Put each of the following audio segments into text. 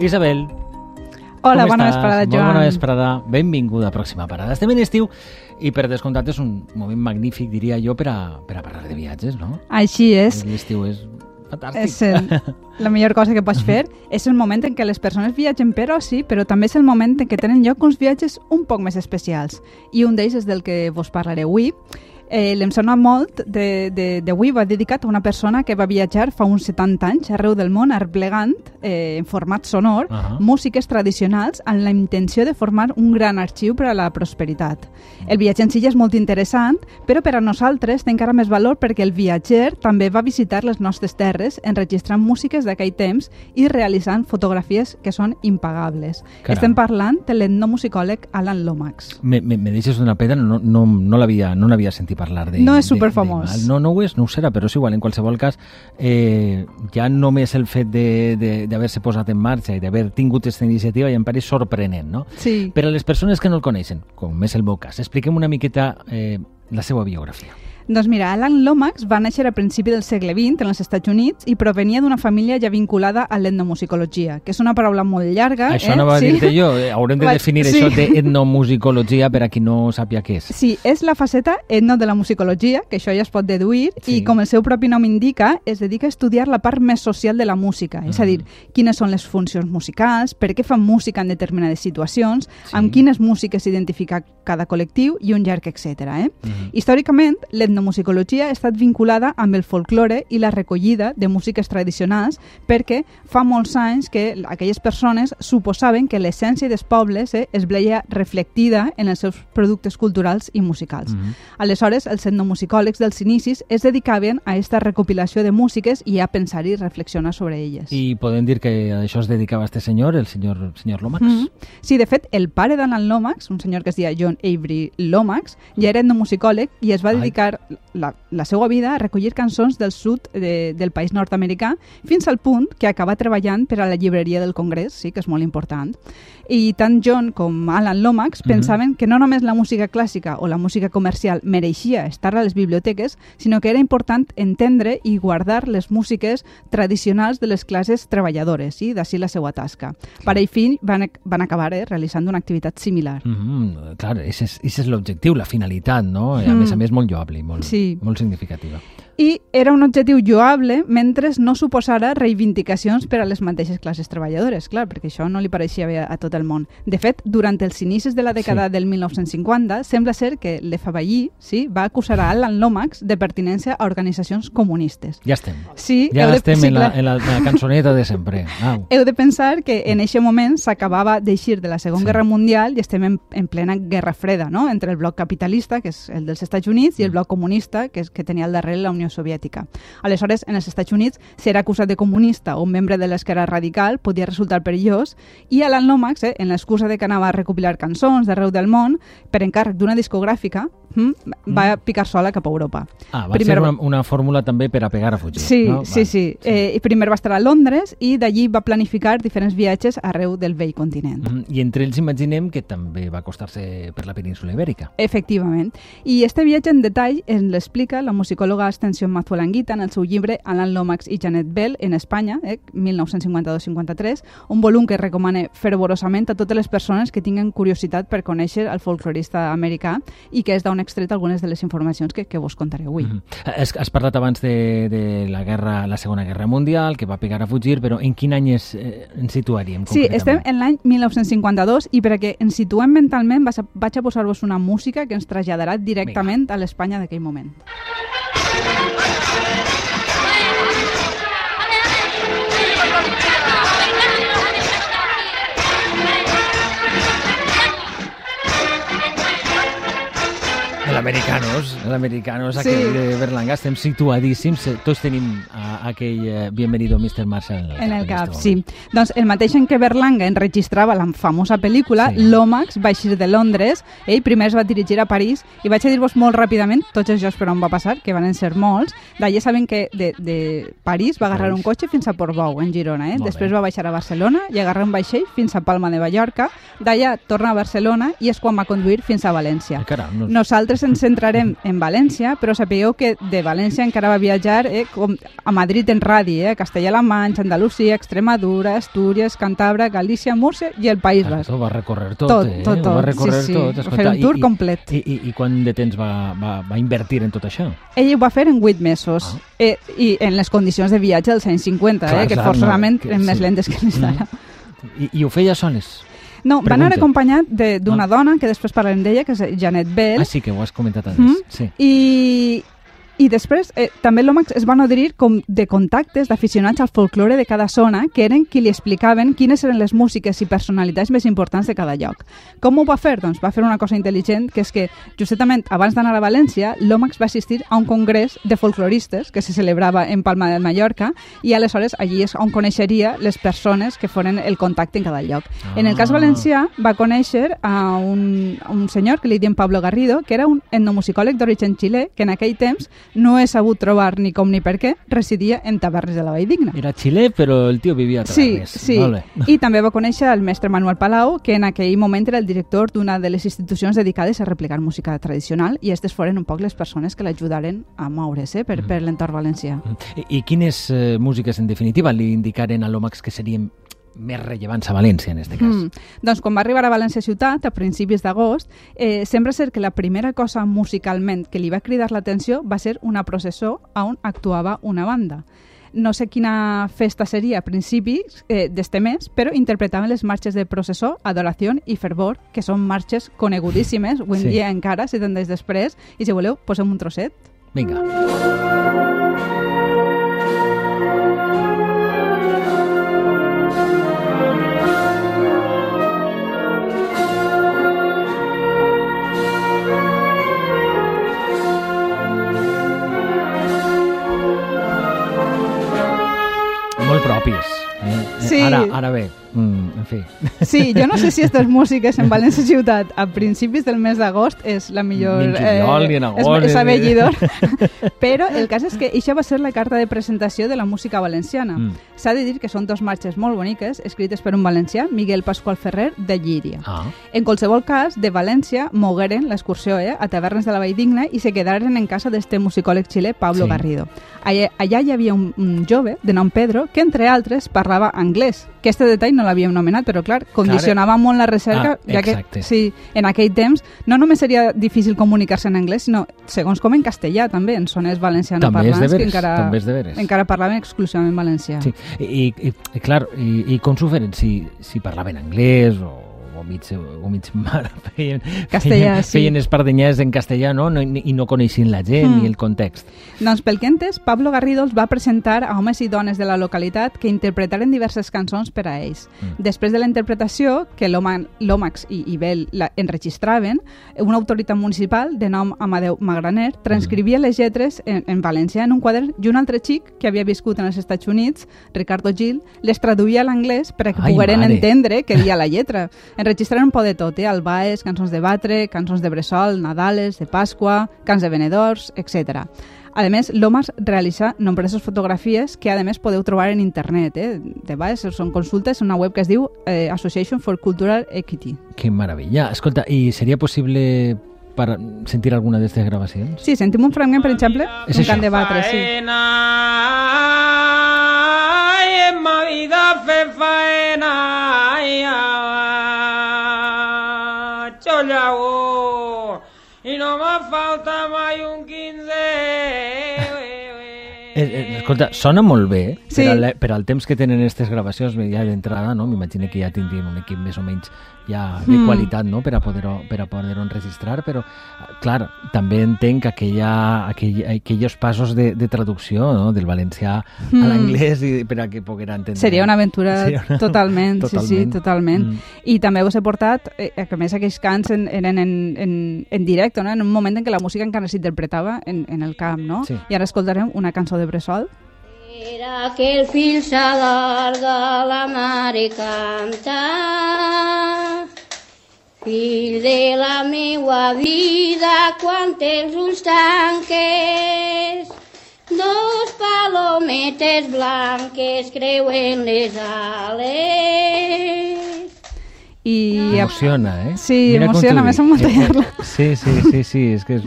Isabel, Hola, bona estàs? vesprada, Molt Joan. bona vesprada. Benvinguda a Pròxima Parada. Estem en estiu i per descomptat és un moment magnífic, diria jo, per a, per a parlar de viatges, no? Així és. L'estiu és fantàstic. És el, la millor cosa que pots fer. És el moment en què les persones viatgen per oci, però també és el moment en què tenen lloc uns viatges un poc més especials. I un d'ells és del que vos parlaré avui. Eh, L'hem sonat molt d'avui, de, de, va dedicat a una persona que va viatjar fa uns 70 anys arreu del món arplegant eh, en format sonor Ahà. músiques tradicionals amb la intenció de formar un gran arxiu per a la prosperitat. El viatge en si és molt interessant, però per a nosaltres té encara més valor perquè el viatger també va visitar les nostres terres enregistrant músiques d'aquell temps i realitzant fotografies que són impagables. Caram. Estem parlant de l'etnomusicòleg Alan Lomax. Me, me, me deixes una pedra, no, no, no l'havia no sentit parlar de No és de- superfamós. de- No, no ho és, no ho serà, però és igual. En qualsevol cas, eh, ja només el fet de- de- d'haver-se posat en marxa i d'haver tingut aquesta iniciativa ja em pareix sorprenent, no? Sí. Per a les persones que no el coneixen, com és el meu cas, expliquem una miqueta eh, la seva biografia. Doncs mira, Alan Lomax va néixer a principi del segle XX en els Estats Units i provenia d'una família ja vinculada a l'etnomusicologia, que és una paraula molt llarga. Això eh? no va sí? dir-te jo, eh, haurem de Vaig- definir sí. això d'etnomusicologia per a qui no sàpia què és. Sí, és la faceta etno de la musicologia, que això ja es pot deduir, Sí. i com el seu propi nom indica, es dedica a estudiar la part més social de la música, és a dir, quines són les funcions musicals, per què fan música en determinades situacions, Sí. amb quines músiques s'identifica cada col·lectiu i un llarg etc. Eh? Mhm. Històricament, l'etnomusicologia ha estat vinculada amb el folklore i la recollida de músiques tradicionals perquè fa molts anys que aquelles persones suposaven que l'essència dels pobles eh, es veia reflectida en els seus productes culturals i musicals. Mhm. Aleshores, els etnomusicòlegs dels inicis es dedicaven a aquesta recopilació de músiques i a pensar i reflexionar sobre elles. I podem dir que a això es dedicava este senyor, el senyor, senyor Lomax? Mm. Sí, de fet, el pare d'Alan Lomax, un senyor que es deia John Avery Lomax, ja era etnomusicòleg i es va dedicar la, la seva vida a recollir cançons del sud de, del país nord-americà fins al punt que acaba treballant per a la llibreria del Congrés, sí, que és molt important. I tant John com Alan Lomax Mhm. pensaven que no només la música clàssica o la música comercial mereixia estar a les biblioteques, sinó que era important entendre i guardar les músiques tradicionals de les classes treballadores, sí? d'ací la seva tasca. Pare i fill van, van acabar eh, realitzant una activitat similar. Mm -hmm, clar, ese és, és l'objectiu, la finalitat, no? I a Mm. més a més molt lloable i molt, Sí. molt significativa. I era un objectiu lloable mentre no suposara reivindicacions per a les mateixes classes treballadores, clar, perquè això no li pareixia bé a tot el món. De fet, durant els inicis de la dècada Sí. del 1950, sembla ser que l'FBI sí, va acusar a Alan Lomax de pertinença a organitzacions comunistes. Ja estem. Sí, Ja de- estem sí, en, la, en, la, en la cançoneta de sempre. Au. Heu de pensar que en aquest moment s'acabava d'eixir de la Segona Sí. Guerra Mundial i estem en, en plena Guerra Freda, no? entre el bloc capitalista, que és el dels Estats Units, i el Mm. bloc comunista, que és que tenia al darrere la Unió Soviètica. Aleshores, en els Estats Units, ser acusat de comunista o un membre de l'esquerra radical podia resultar perillós, i Alan Lomax, eh, en l'excusa de que anava a recopilar cançons d'arreu del món, per encàrrec d'una discogràfica, hm, va picar sola cap a Europa. Ah, va Primer ser va- una, una fórmula també per a pegar a fugir. Sí, no? sí, Val. sí. Eh, i primer va estar a Londres i d'allí va planificar diferents viatges arreu del vell continent. Mm, I entre ells imaginem que també va acostar-se per la península ibèrica. Efectivament. I este viatge en detall ens l'explica la musicòloga Ascensión Mazuelanguita en el seu llibre Alan Lomax i Janet Bell en Espanya, eh, 1952-53, un volum que recomana fervorosament a totes les persones que tinguen curiositat per conèixer el folclorista americà i que és d'on extret algunes de les informacions que, que vos contaré avui. Mm -hmm. has, has parlat abans de, de la guerra, la Segona Guerra Mundial, que va pegar a fugir, però en quin any es, eh, ens situaríem Sí, estem en l'any 1952 i perquè ens situem mentalment vas a, vaig a posar-vos una música que ens traslladarà directament a l'Espanya d'aquell moment. L'Americanos, l'Americanos, Sí. aquell de Berlanga, estem situadíssims, eh, tots tenim a, aquell eh, Bienvenido Mr. Marshall En el en cap, sí. Doncs el mateix en què Berlanga enregistrava la famosa pel·lícula, Sí. Lomax va eixir de Londres, ell primer es va dirigir a París, i vaig a dir-vos molt ràpidament tots els jocs per on va passar, que van ser molts. D'allà saben que de, de París va agarrar un cotxe fins a Portbou, en Girona. Eh? Molt Després bé. va baixar a Barcelona i agarrar un vaixell fins a Palma de Mallorca. D'allà torna a Barcelona i és quan va conduir fins a València. Ah, caram, no... Nosaltres ens centrarem en València, però sapigueu que de València encara va viatjar eh, com a Madrid en radi, eh, Castellà-La Manxa, Andalusia, Extremadura, Astúries, Cantabra, Galícia, Múrcia i el País Basc. Ho va recórrer tot, Tot, eh? tot, Ho va tot, recórrer sí, sí. tot. Va fer un tour i, complet. I, i, I quant de temps va, va, va invertir en tot això? Ell ho va fer en 8 mesos, Ah. eh, i en les condicions de viatge dels anys 50, Clar, eh, que clar, forçosament no, que eren més sí. lentes que les d'ara. I, I ho feia soles? No, va anar acompanyat de- d'una Ah. dona, que després parlarem d'ella, que és Janet Bell, Ah, sí, que ho has comentat abans. Mm. Sí. I, i després eh, també l'Omax es va nodrir com de contactes d'aficionats al folklore de cada zona que eren qui li explicaven quines eren les músiques i personalitats més importants de cada lloc. Com ho va fer? Doncs va fer una cosa intel·ligent, que és que justament abans d'anar a València, l'Omax va assistir a un congrés de folcloristes que se celebrava en Palma de Mallorca i aleshores allí és on coneixeria les persones que foren el contacte en cada lloc. En el cas Ah. valencià va conèixer a un, a un senyor que li diem Pablo Garrido, que era un etnomusicòleg d'origen xilè, que en aquell temps no he sabut trobar ni com ni per què, residia en Tavernes de la Valldigna. Era xilè, però el tio vivia a Sí, Tavernes. sí. Bé. I també va conèixer el mestre Manuel Palau, que en aquell moment era el director d'una de les institucions dedicades a replicar música tradicional i aquestes foren un poc les persones que l'ajudaren a moure's eh, per, per l'entorn valencià. I, I quines eh, músiques, en definitiva, li indicaren a l'Omax que serien més rellevants a València, en aquest cas? Mm. Doncs quan va arribar a València ciutat, a principis d'agost, eh, sembla ser que la primera cosa musicalment que li va cridar l'atenció va ser una processó on actuava una banda. No sé quina festa seria a principis eh, d'este mes, però interpretaven les marxes de processó, adoració i fervor, que són marxes conegudíssimes, avui en Sí. dia encara, 70 anys després, i si voleu, posem un trosset. Vinga. Molt próprias. Eh? Sí. Ara, ara bé, mm, en fi. Sí, jo no sé si aquestes músiques en València ciutat a principis del mes d'agost és la millor... Ni en juliol, ni en és, agost, és ni- abellidor. Però el cas és que això va ser la carta de presentació de la música valenciana. Mm. S'ha de dir que són dos marxes molt boniques, escrites per un valencià, Miguel Pasqual Ferrer, de Llíria. Ah, En qualsevol cas, de València mogueren l'excursió eh, a Tavernes de la Valldigna i se quedaren en casa d'este musicòleg xilè Pablo Sí. Garrido. Allà, allà hi havia un, un jove de nom Pedro que, entre altres, parlava anglès. Aquest detall no l'havíem nomenat, però clar, condicionava molt la recerca, Ah, ja que sí, en aquell temps no només seria difícil comunicar-se en anglès, sinó, segons com en castellà també, en zones valenciano També parlants que veres, encara, també és encara parlaven exclusivament valencià. sí. I, i, i clar, i, i com s'ho feren? Si, si parlaven anglès o mig, o mig mar, feien, Castellà, feien, sí. feien espardenyers en castellà no? No, i, no coneixien la gent Mm. ni el context. Doncs pel que he entès, Pablo Garrido els va presentar a homes i dones de la localitat que interpretaren diverses cançons per a ells. Mm. Després de la interpretació, que l'Òmax i, i Bell la enregistraven, una autoritat municipal de nom Amadeu Magraner transcrivia les lletres en, en valencià en un quadern i un altre xic que havia viscut en els Estats Units, Ricardo Gil, les traduïa a l'anglès per a que Ai, pogueren mare. entendre què dia la lletra. Enregistraren un poc de tot, eh? albaes, cançons de batre, cançons de bressol, nadales, de Pasqua, cants de venedors, etc. A més, l'Omas realitza nombroses fotografies que, a més, podeu trobar en internet. Eh? De vegades són consultes en una web que es diu eh, Association for Cultural Equity. Que meravella. Escolta, i seria possible per sentir alguna d'aquestes gravacions? Sí, sentim un fragment, per exemple, És un això. cant de batre, sí. Faena, ai, en ma vida fer faena, ai, ah, xollaó, i no me falta mai un quinze. Eh, eh, escolta, sona molt bé Sí. per, al, per al temps que tenen aquestes gravacions ja d'entrada, no? m'imagino que ja tindrien un equip més o menys ja de Mm. qualitat no? per a poder-ho per a poder enregistrar, però clar, també entenc que aquella, aquell, aquells passos de, de traducció no? del valencià a Mm. l'anglès i per a que poguera entendre. Seria una aventura Seria una- totalment, sí, sí, totalment. Mm. I també us he portat, eh, que a més aquells cants en, eren en, en, en directe, no? en un moment en què la música encara s'interpretava en, en el camp, no? Sí. I ara escoltarem una cançó de Bressol. Era que el fill s'alarga la mare canta. Fill de la meua vida, quan els ulls tanques, dos palometes blanques creuen les ales. i... Emociona, eh? Sí, Mira emociona, més en muntar-la. Sí, sí, sí, sí, és que és...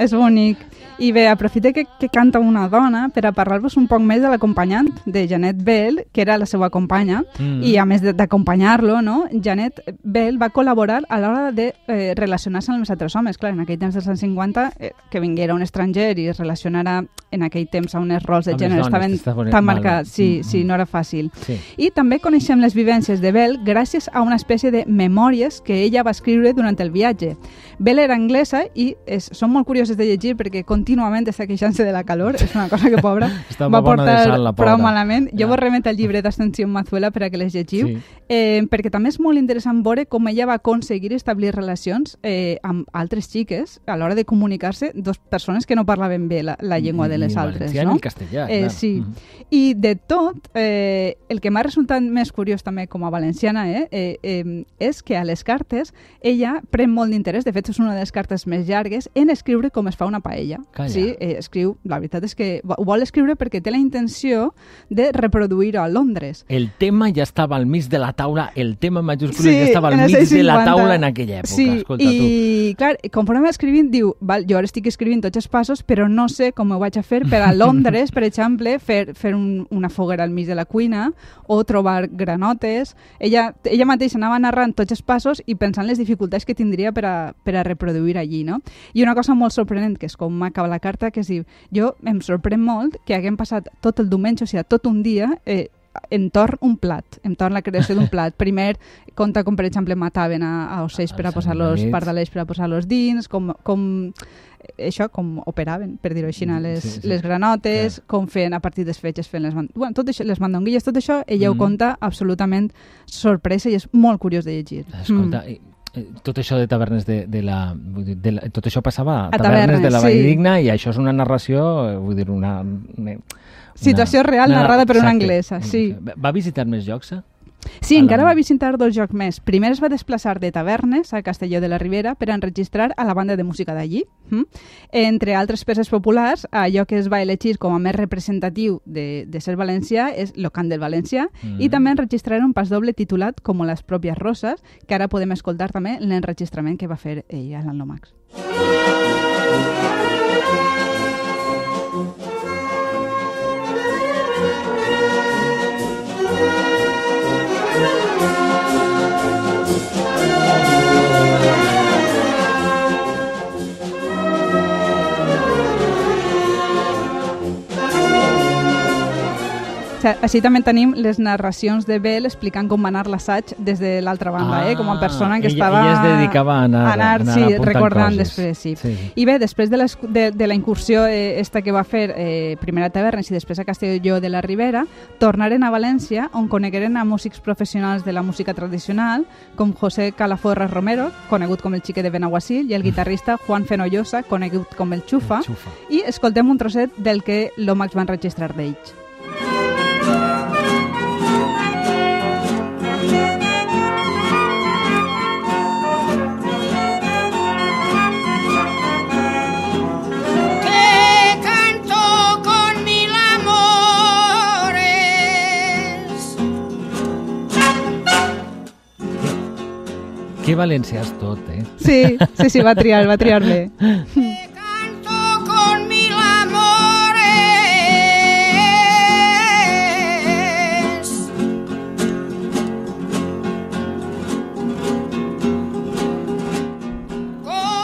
És bonic. I bé, aprofite que, que canta una dona per a parlar-vos un poc més de l'acompanyant de Janet Bell, que era la seva companya, Mm. i a més de- d'acompanyar-lo, no? Janet Bell va col·laborar a l'hora de eh, relacionar-se amb els altres homes. Clar, en aquell temps dels anys 50, eh, que vinguera un estranger i es relacionara en aquell temps a unes rols de gènere estaven tan marcats. Sí, Mm, sí, mm. no era fàcil. Sí. I també coneixem les vivències de Bell gràcies a una espècie de memòries que ella va escriure durant el viatge. Bell era anglesa i és, són molt curioses de llegir perquè contínuament està queixant-se de la calor. És una cosa que, pobra, Està va de portar sal, la prou pobra. malament. Jo Ja. vos remet al llibre d'Ascensió Mazuela per a que les llegiu, Sí. eh, perquè també és molt interessant veure com ella va aconseguir establir relacions eh, amb altres xiques a l'hora de comunicar-se, dos persones que no parlaven bé la, la llengua de Ni les el altres. valencià no? ni el castellà, Eh, clar. sí. Mhm. I de tot, eh, el que m'ha resultat més curiós també com a valenciana eh, eh, eh, és que a les cartes ella pren molt d'interès, de fet és una de les cartes més llargues, en escriure com es fa una paella. Calla. Sí, eh, escriu, la veritat és que ho vol escriure perquè té la intenció de reproduir-ho a Londres. El tema ja estava al mig de la taula, el tema en majúscules Sí, ja estava al mig anys de la 50. taula en aquella època. Sí, Escolta, tu. i clar, conforme va escrivint, diu, val, jo ara estic escrivint tots els passos, però no sé com ho vaig a fer per a Londres, per exemple, fer, fer un, una foguera al mig de la cuina o trobar granotes. Ella, ella mateixa anava narrant tots els passos i pensant les dificultats que tindria per a, per a reproduir allí, no? I una cosa molt sorprenent, que és com m'acaba la carta, que es diu, jo em sorprèn molt que haguem passat tot el diumenge, o sigui, tot un dia, eh, entorn un plat, entorn la creació d'un plat. Primer conta com, per exemple, mataven a, a ocells per a posar-los, pardalets per a posar-los dins, com, com això, com operaven, per dir-ho així, les, Sí, sí. les granotes, com feien a partir des fetges, fent les, bueno, tot això, les mandonguilles, tot això, ella Mm. ho conta absolutament sorpresa i és molt curiós de llegir. Escolta, Mm. Eh, tot això de tavernes de, de la... de la tot això passava a, A tavernes, tavernes, de la sí. Valldigna i això és una narració, eh, vull dir, una... una Situació real narrada per una anglesa, sí. Va visitar més llocs? eh? Sí, A la- encara va visitar dos jocs més. Primer es va desplaçar de Tavernes a Castelló de la Ribera per enregistrar a la banda de música d'allí. Mm? Entre altres peces populars, allò que es va elegir com a més representatiu de, de ser valencià és Locant del València Mm. i també enregistrar un pas doble titulat Com les pròpies roses, que ara podem escoltar també en l'enregistrament que va fer ella a l'Anlomax. O sigui, així també tenim les narracions de Bell explicant com va anar l'assaig des de l'altra banda, eh? com a persona que ella, estava... Ella es dedicava a anar, a anar, anar sí, recordant coses. després, sí. sí. I bé, després de, les, de, de la incursió eh, esta que va fer eh, primer a Tavernes i després a Castelló de la Ribera, tornaren a València on conegueren a músics professionals de la música tradicional com José Calaforra Romero, conegut com el xique de Benaguasil, i el guitarrista Juan Fenollosa, conegut com el Xufa, Xufa. i escoltem un trosset del que l'Omax van registrar d'ells. Que valencià és tot, eh? Sí, sí, sí, va triar, va triar bé.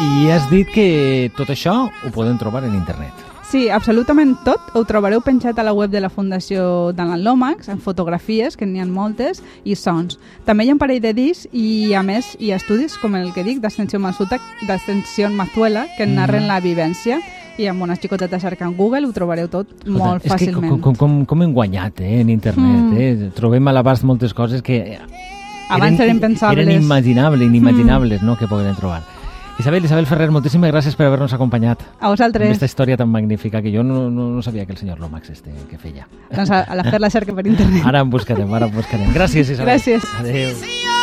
I has dit que tot això ho podem trobar en internet. Sí, absolutament tot ho trobareu penjat a la web de la Fundació d'Alan Lomax, en fotografies, que n'hi ha moltes, i sons. També hi ha un parell de discs i, a més, hi ha estudis, com el que dic, d'Ascensió Masuta, d'Ascensió Mazuela, que en narren la vivència, i amb una xicoteta cerca en Google ho trobareu tot molt és que fàcilment. com, com, com, com hem guanyat eh, en internet, Mm. eh? Trobem a l'abast moltes coses que Abans eren impensables. Eren inimaginables, inimaginables, no?, que pogueren trobar. Isabel, Isabel Ferrer, moltíssimes gràcies per haver-nos acompanyat A amb vosaltres, aquesta història tan magnífica que jo no, no, no sabia que el senyor Lomax este que feia. doncs a, a la fer la cerca per internet. Ara en buscarem, ara en buscarem. Gràcies, Isabel. Gràcies. Adéu.